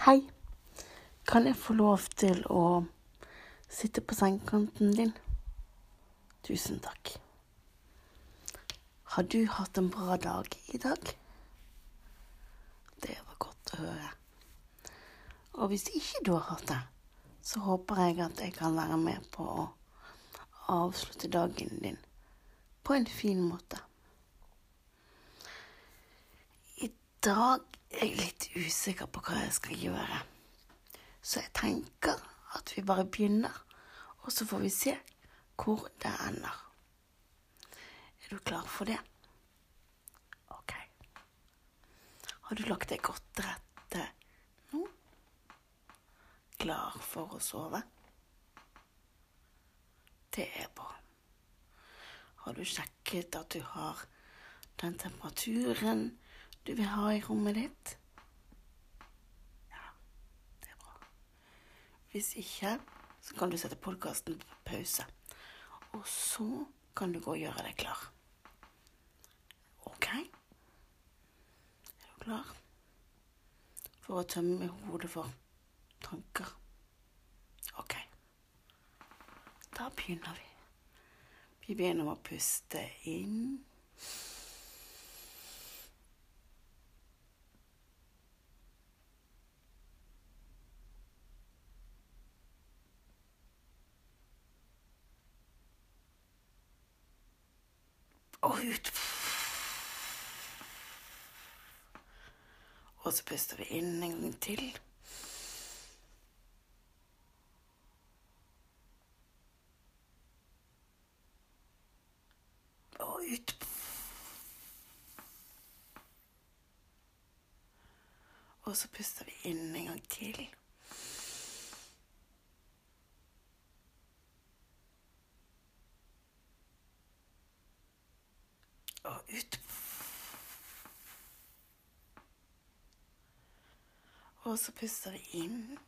Hei. Kan jeg få lov til å sitte på sengekanten din? Tusen takk. Har du hatt en bra dag i dag? Det var godt å høre. Og hvis ikke du har hatt det, så håper jeg at jeg kan være med på å avslutte dagen din på en fin måte. I dag er jeg litt usikker på hva jeg skal gjøre. Så jeg tenker at vi bare begynner, og så får vi se hvor det ender. Er du klar for det? Ok. Har du lagt deg godt til rette nå? Klar for å sove? Det er bra. Har du sjekket at du har den temperaturen du vil ha i rommet ditt? Ja, det er bra. Hvis ikke, så kan du sette podkasten på pause. Og så kan du gå og gjøre deg klar. OK? Er du klar for å tømme hodet for tanker? OK. Da begynner vi. Vi begynner med å puste inn. Og ut. Og så puster vi inn en gang til. Og ut. Og så puster vi inn en gang til. Og ut. Og så puster vi inn.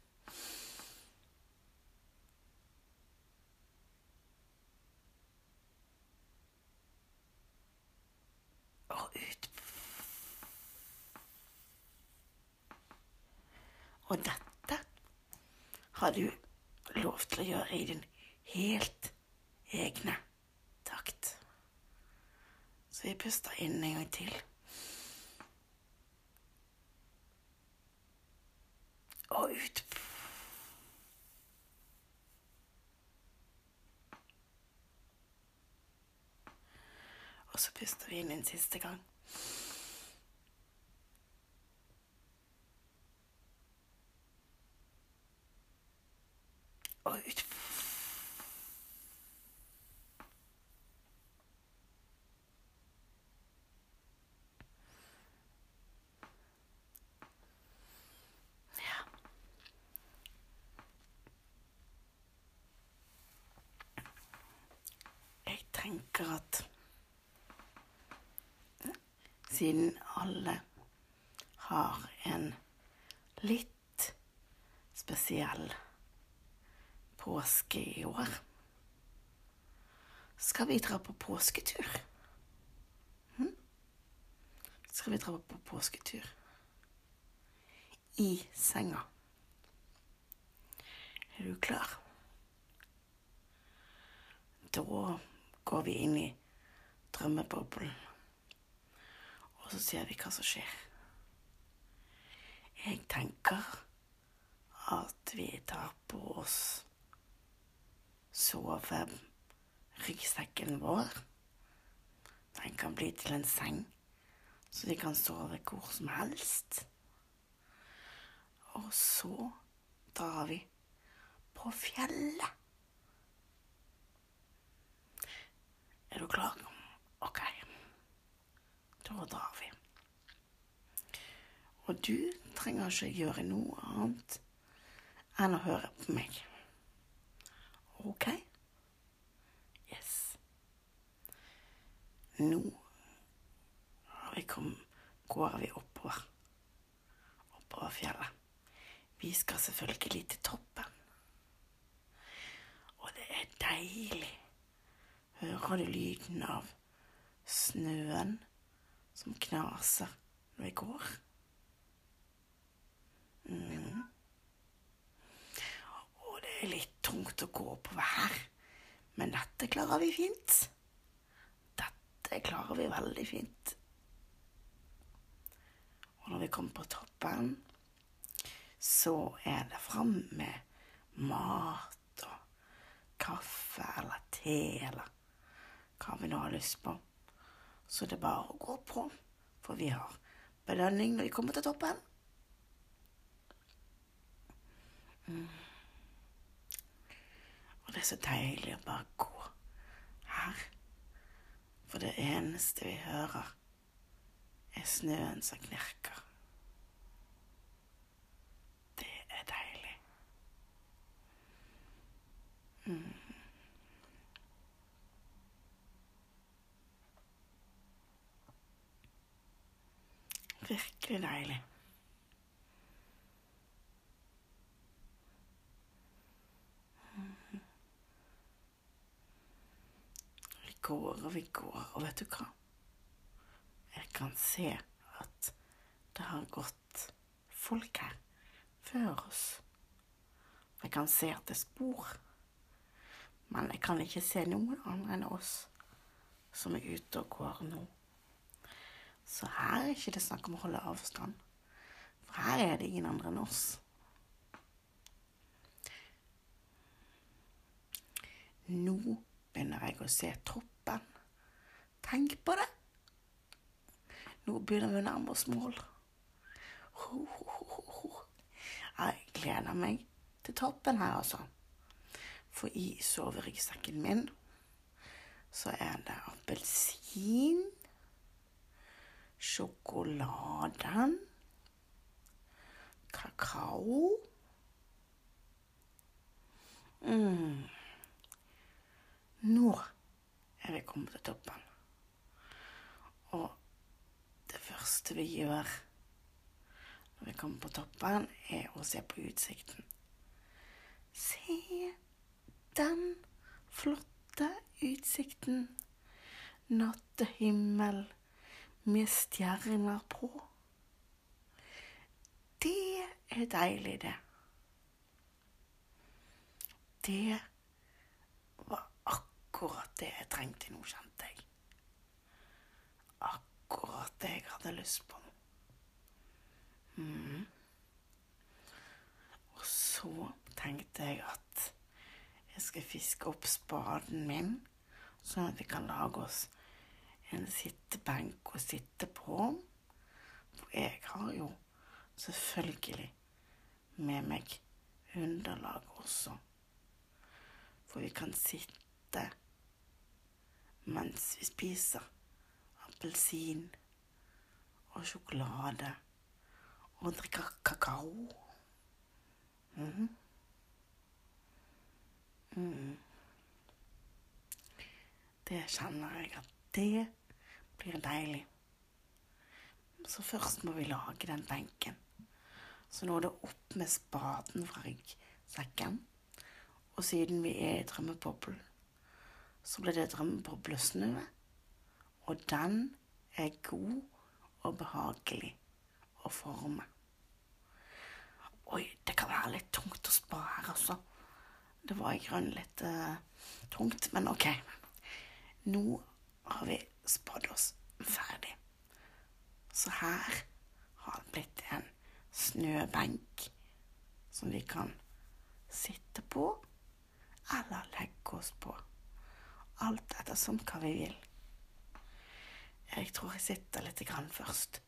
Og ut. Og dette har du lov til å gjøre i din helt egne takt. Så vi puster inn en gang til. Og ut. Og så puster vi inn en siste gang. Og ut. Tenker at siden alle har en litt spesiell påske i år, skal vi dra på påsketur. Hm? Skal vi dra på påsketur? I senga. Er du klar? Da går vi inn i drømmeboblen, og så ser vi hva som skjer. Jeg tenker at vi tar på oss soveryggsekken vår. Den kan bli til en seng, så de kan sove hvor som helst. Og så drar vi på fjellet. Er du klar? Ok. Da drar vi. Og du trenger ikke gjøre noe annet enn å høre på meg. Ok? Yes. Nå vi kom, går vi oppover. Oppover fjellet. Vi skal selvfølgelig til toppen. Og det er deilig. Hører du lyden av snøen som knaser når vi går? Mm. Og det er litt tungt å gå på vær, men dette klarer vi fint. Dette klarer vi veldig fint. Og når vi kommer på toppen, så er det fram med mat og kaffe eller te eller hva vi nå har lyst på. Så det er bare å gå på, for vi har belønning når vi kommer til toppen. Mm. Og det er så deilig å bare gå her. For det eneste vi hører, er snøen som knirker. Det er deilig. Mm. Virkelig deilig. Vi går og vi går, og vet du hva? Jeg kan se at det har gått folk her før oss. Jeg kan se at det er spor, men jeg kan ikke se noen andre enn oss som er ute og går nå. Så her er ikke det snakk om å holde avstand, for her er det ingen andre enn oss. Nå begynner jeg å se toppen. Tenk på det. Nå begynner vi å nærme oss mål. Ho, ho, ho. Jeg gleder meg til toppen her, altså. For i soveryggsekken min så er det appelsin, sjokolade, kakao mm. Nå er vi kommet til toppen. Og det første vi gjør når vi kommer på toppen, er å se på utsikten. Se den flotte utsikten. Nattehimmel med stjerner på. Det er deilig, det. Det var akkurat det jeg trengte nå, kjente jeg. Akkurat det jeg hadde lyst på. Mm. Og så tenkte jeg at jeg skal fiske opp spaden min, sånn at vi kan lage oss en sittebenk å sitte på. For jeg har jo selvfølgelig med meg underlag også. For vi kan sitte mens vi spiser appelsin og sjokolade og drikker kakao. Mm. Mm. Det kjenner jeg at det blir deilig. Så først må vi lage den benken. Så nå er det opp med spaden fra ryggsekken. Og siden vi er i drømmeboblen, så blir det drømmeboblesnø. Og den er god og behagelig å forme. Oi, det kan være litt tungt å spa her, altså. Det var i grunnen litt uh, tungt, men ok. Nå har vi spadd oss ferdig. Så her har det blitt en snøbenk som vi kan sitte på eller legge oss på. Alt ettersom hva vi vil. Jeg tror jeg sitter litt grann først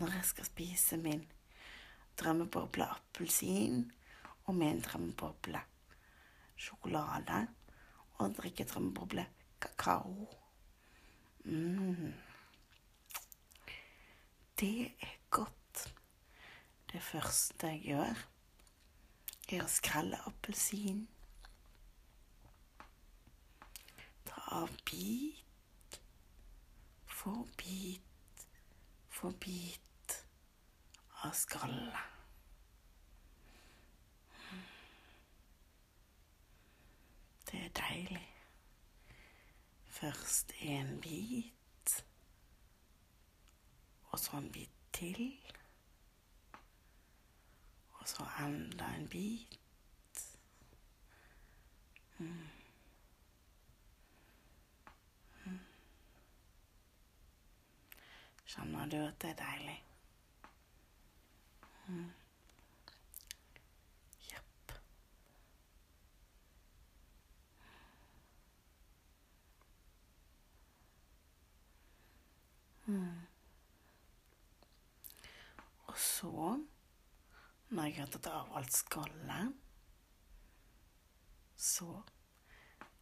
når jeg skal spise min drømmeboble appelsin og min drømmeboble sjokolade og drikke drømmeboble kakao. Mm. Det er godt. Det første jeg gjør, er å skrelle appelsin. Ta av bit for bit for bit av skallet. Det er deilig. Først en bit, og så en bit til. Og så enda en bit. Mm. Mm. Kjenner du at det er deilig? Mm. Så, når jeg har tatt av alt skallet, så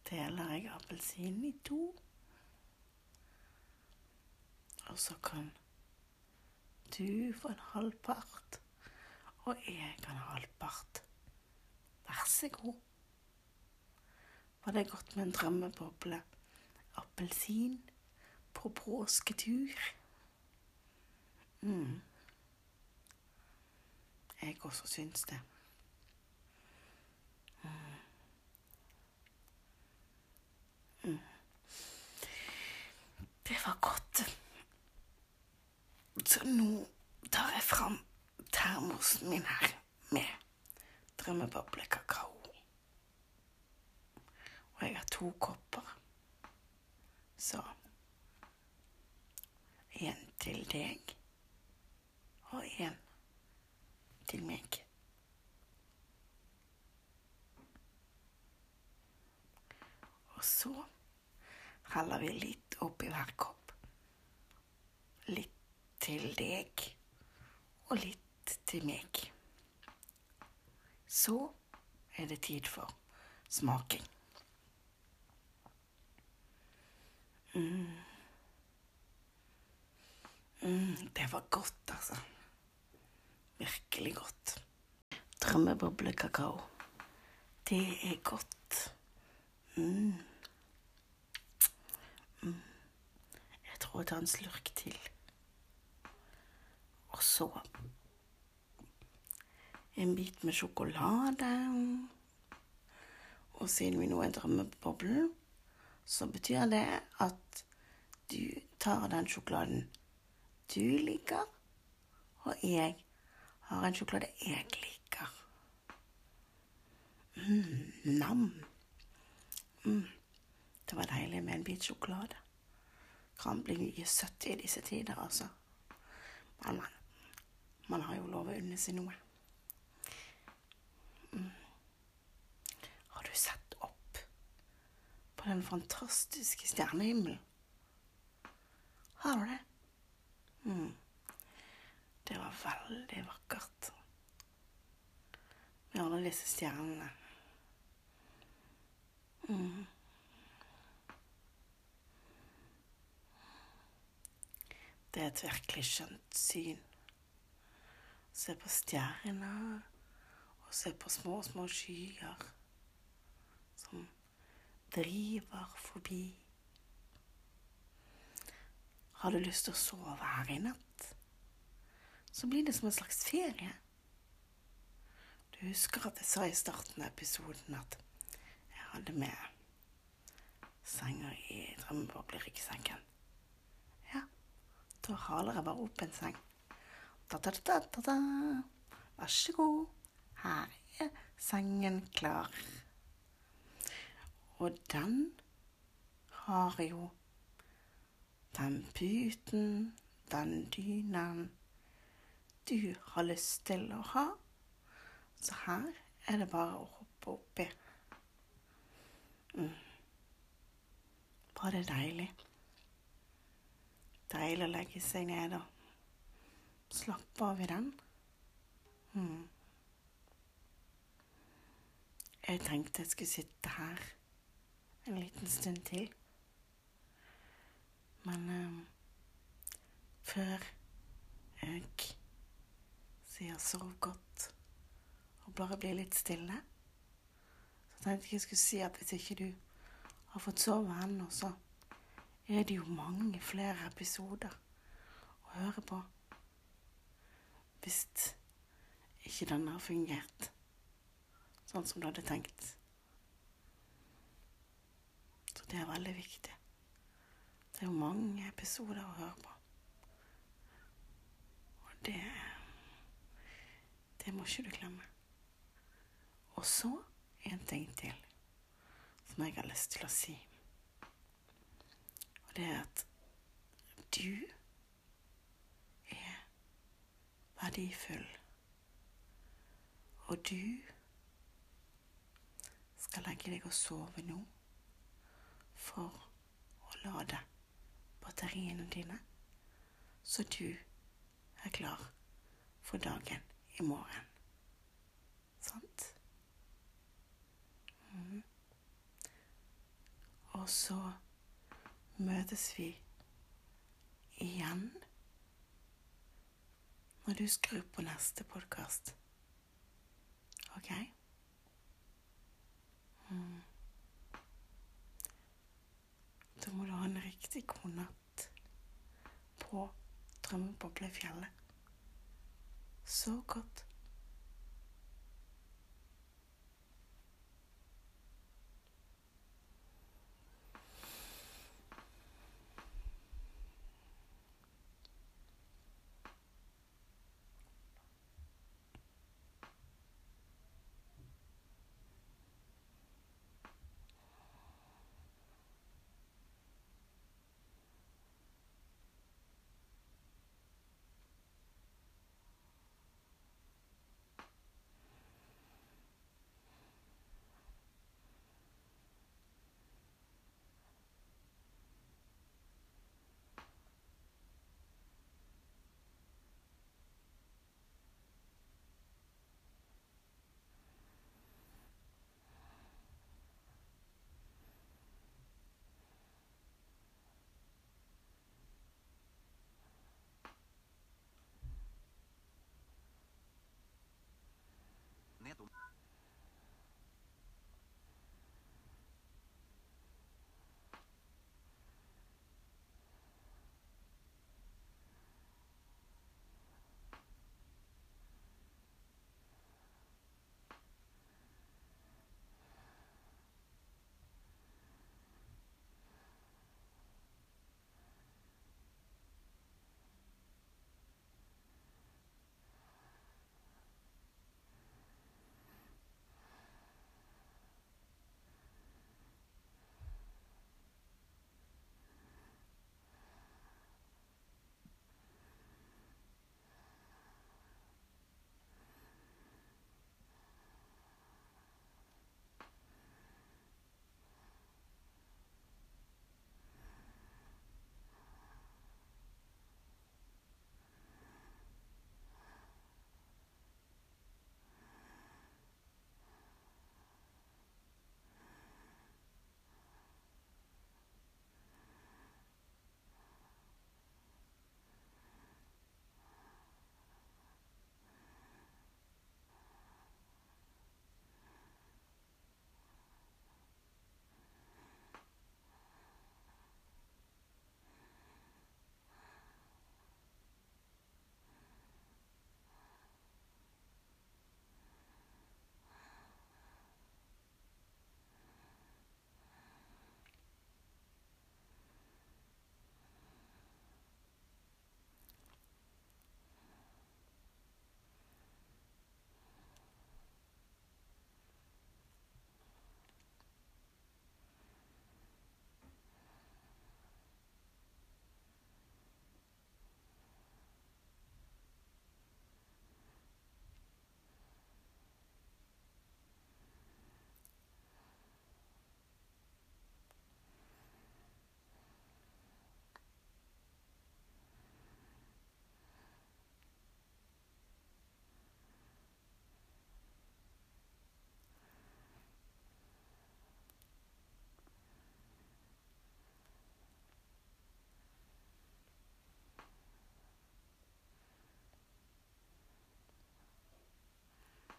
deler jeg appelsinen i to. Og så kan du få en halvpart, og jeg kan ha halvpart. Vær så god. Var det godt med en drømmeboble? Appelsin på påsketur? Mm. Jeg også syns det. Det var godt. Så nå tar jeg fram termosen min her med drømmeboblekakao. Og jeg har to kopper. Så en til deg og en til meg. Og så heller vi litt oppi hver kopp. Litt til deg og litt til meg. Så er det tid for smaking. Mm. Mm, det var godt, altså. Virkelig godt. Drømmeboblekakao. Det er godt. Mm. Mm. Jeg tror jeg tar en slurk til. Og så en bit med sjokolade. Og siden vi nå er drømmeboblen, så betyr det at du tar den sjokoladen du liker, og jeg har en sjokolade jeg liker. Mm, nam. Mm. Det var deilig med en bit sjokolade. Kan bli mye søtt i disse tider, altså. Men man, man har jo lov å unne seg noe. Mm. Har du sett opp på den fantastiske stjernehimmelen? Har du det? Mm. Det var veldig vakkert med alle disse stjernene. Mm. Det er et virkelig skjønt syn. Se på stjerner, og se på små, små skyer som driver forbi. Har du lyst til å sove her i natt, så blir det som en slags ferie. Du husker at jeg sa i starten av episoden at jeg hadde med senger i drømmebobleryggsekken. Ja, da haler jeg bare opp en seng. Da-da-da-da-da. Vær så god, her er sengen klar. Og den har jo den puten, den dynen du har lyst til å ha. Så her er det bare å hoppe oppi. Mm. Var det deilig? Deilig å legge seg ned og slappe av i den. Mm. Jeg tenkte jeg skulle sitte her en liten stund til. Men um, før jeg sier 'sov godt', og bare blir litt stille. Så tenkte jeg jeg skulle si at hvis ikke du har fått sove ennå, så er det jo mange flere episoder å høre på. Hvis ikke den har fungert sånn som du hadde tenkt. Så det er veldig viktig. Det er jo mange episoder å høre på. Og det Det må ikke du glemme. Og så en ting til som jeg har lyst til å si. Og det er at du er verdifull. Og du skal legge deg og sove nå for å lade batteriene dine, så du er klar for dagen i morgen. Sant? Mm. Og så møtes vi igjen når du skrur på neste podkast. OK? Mm. Da må du ha en riktig god natt på Drømmeboblefjellet. Så godt.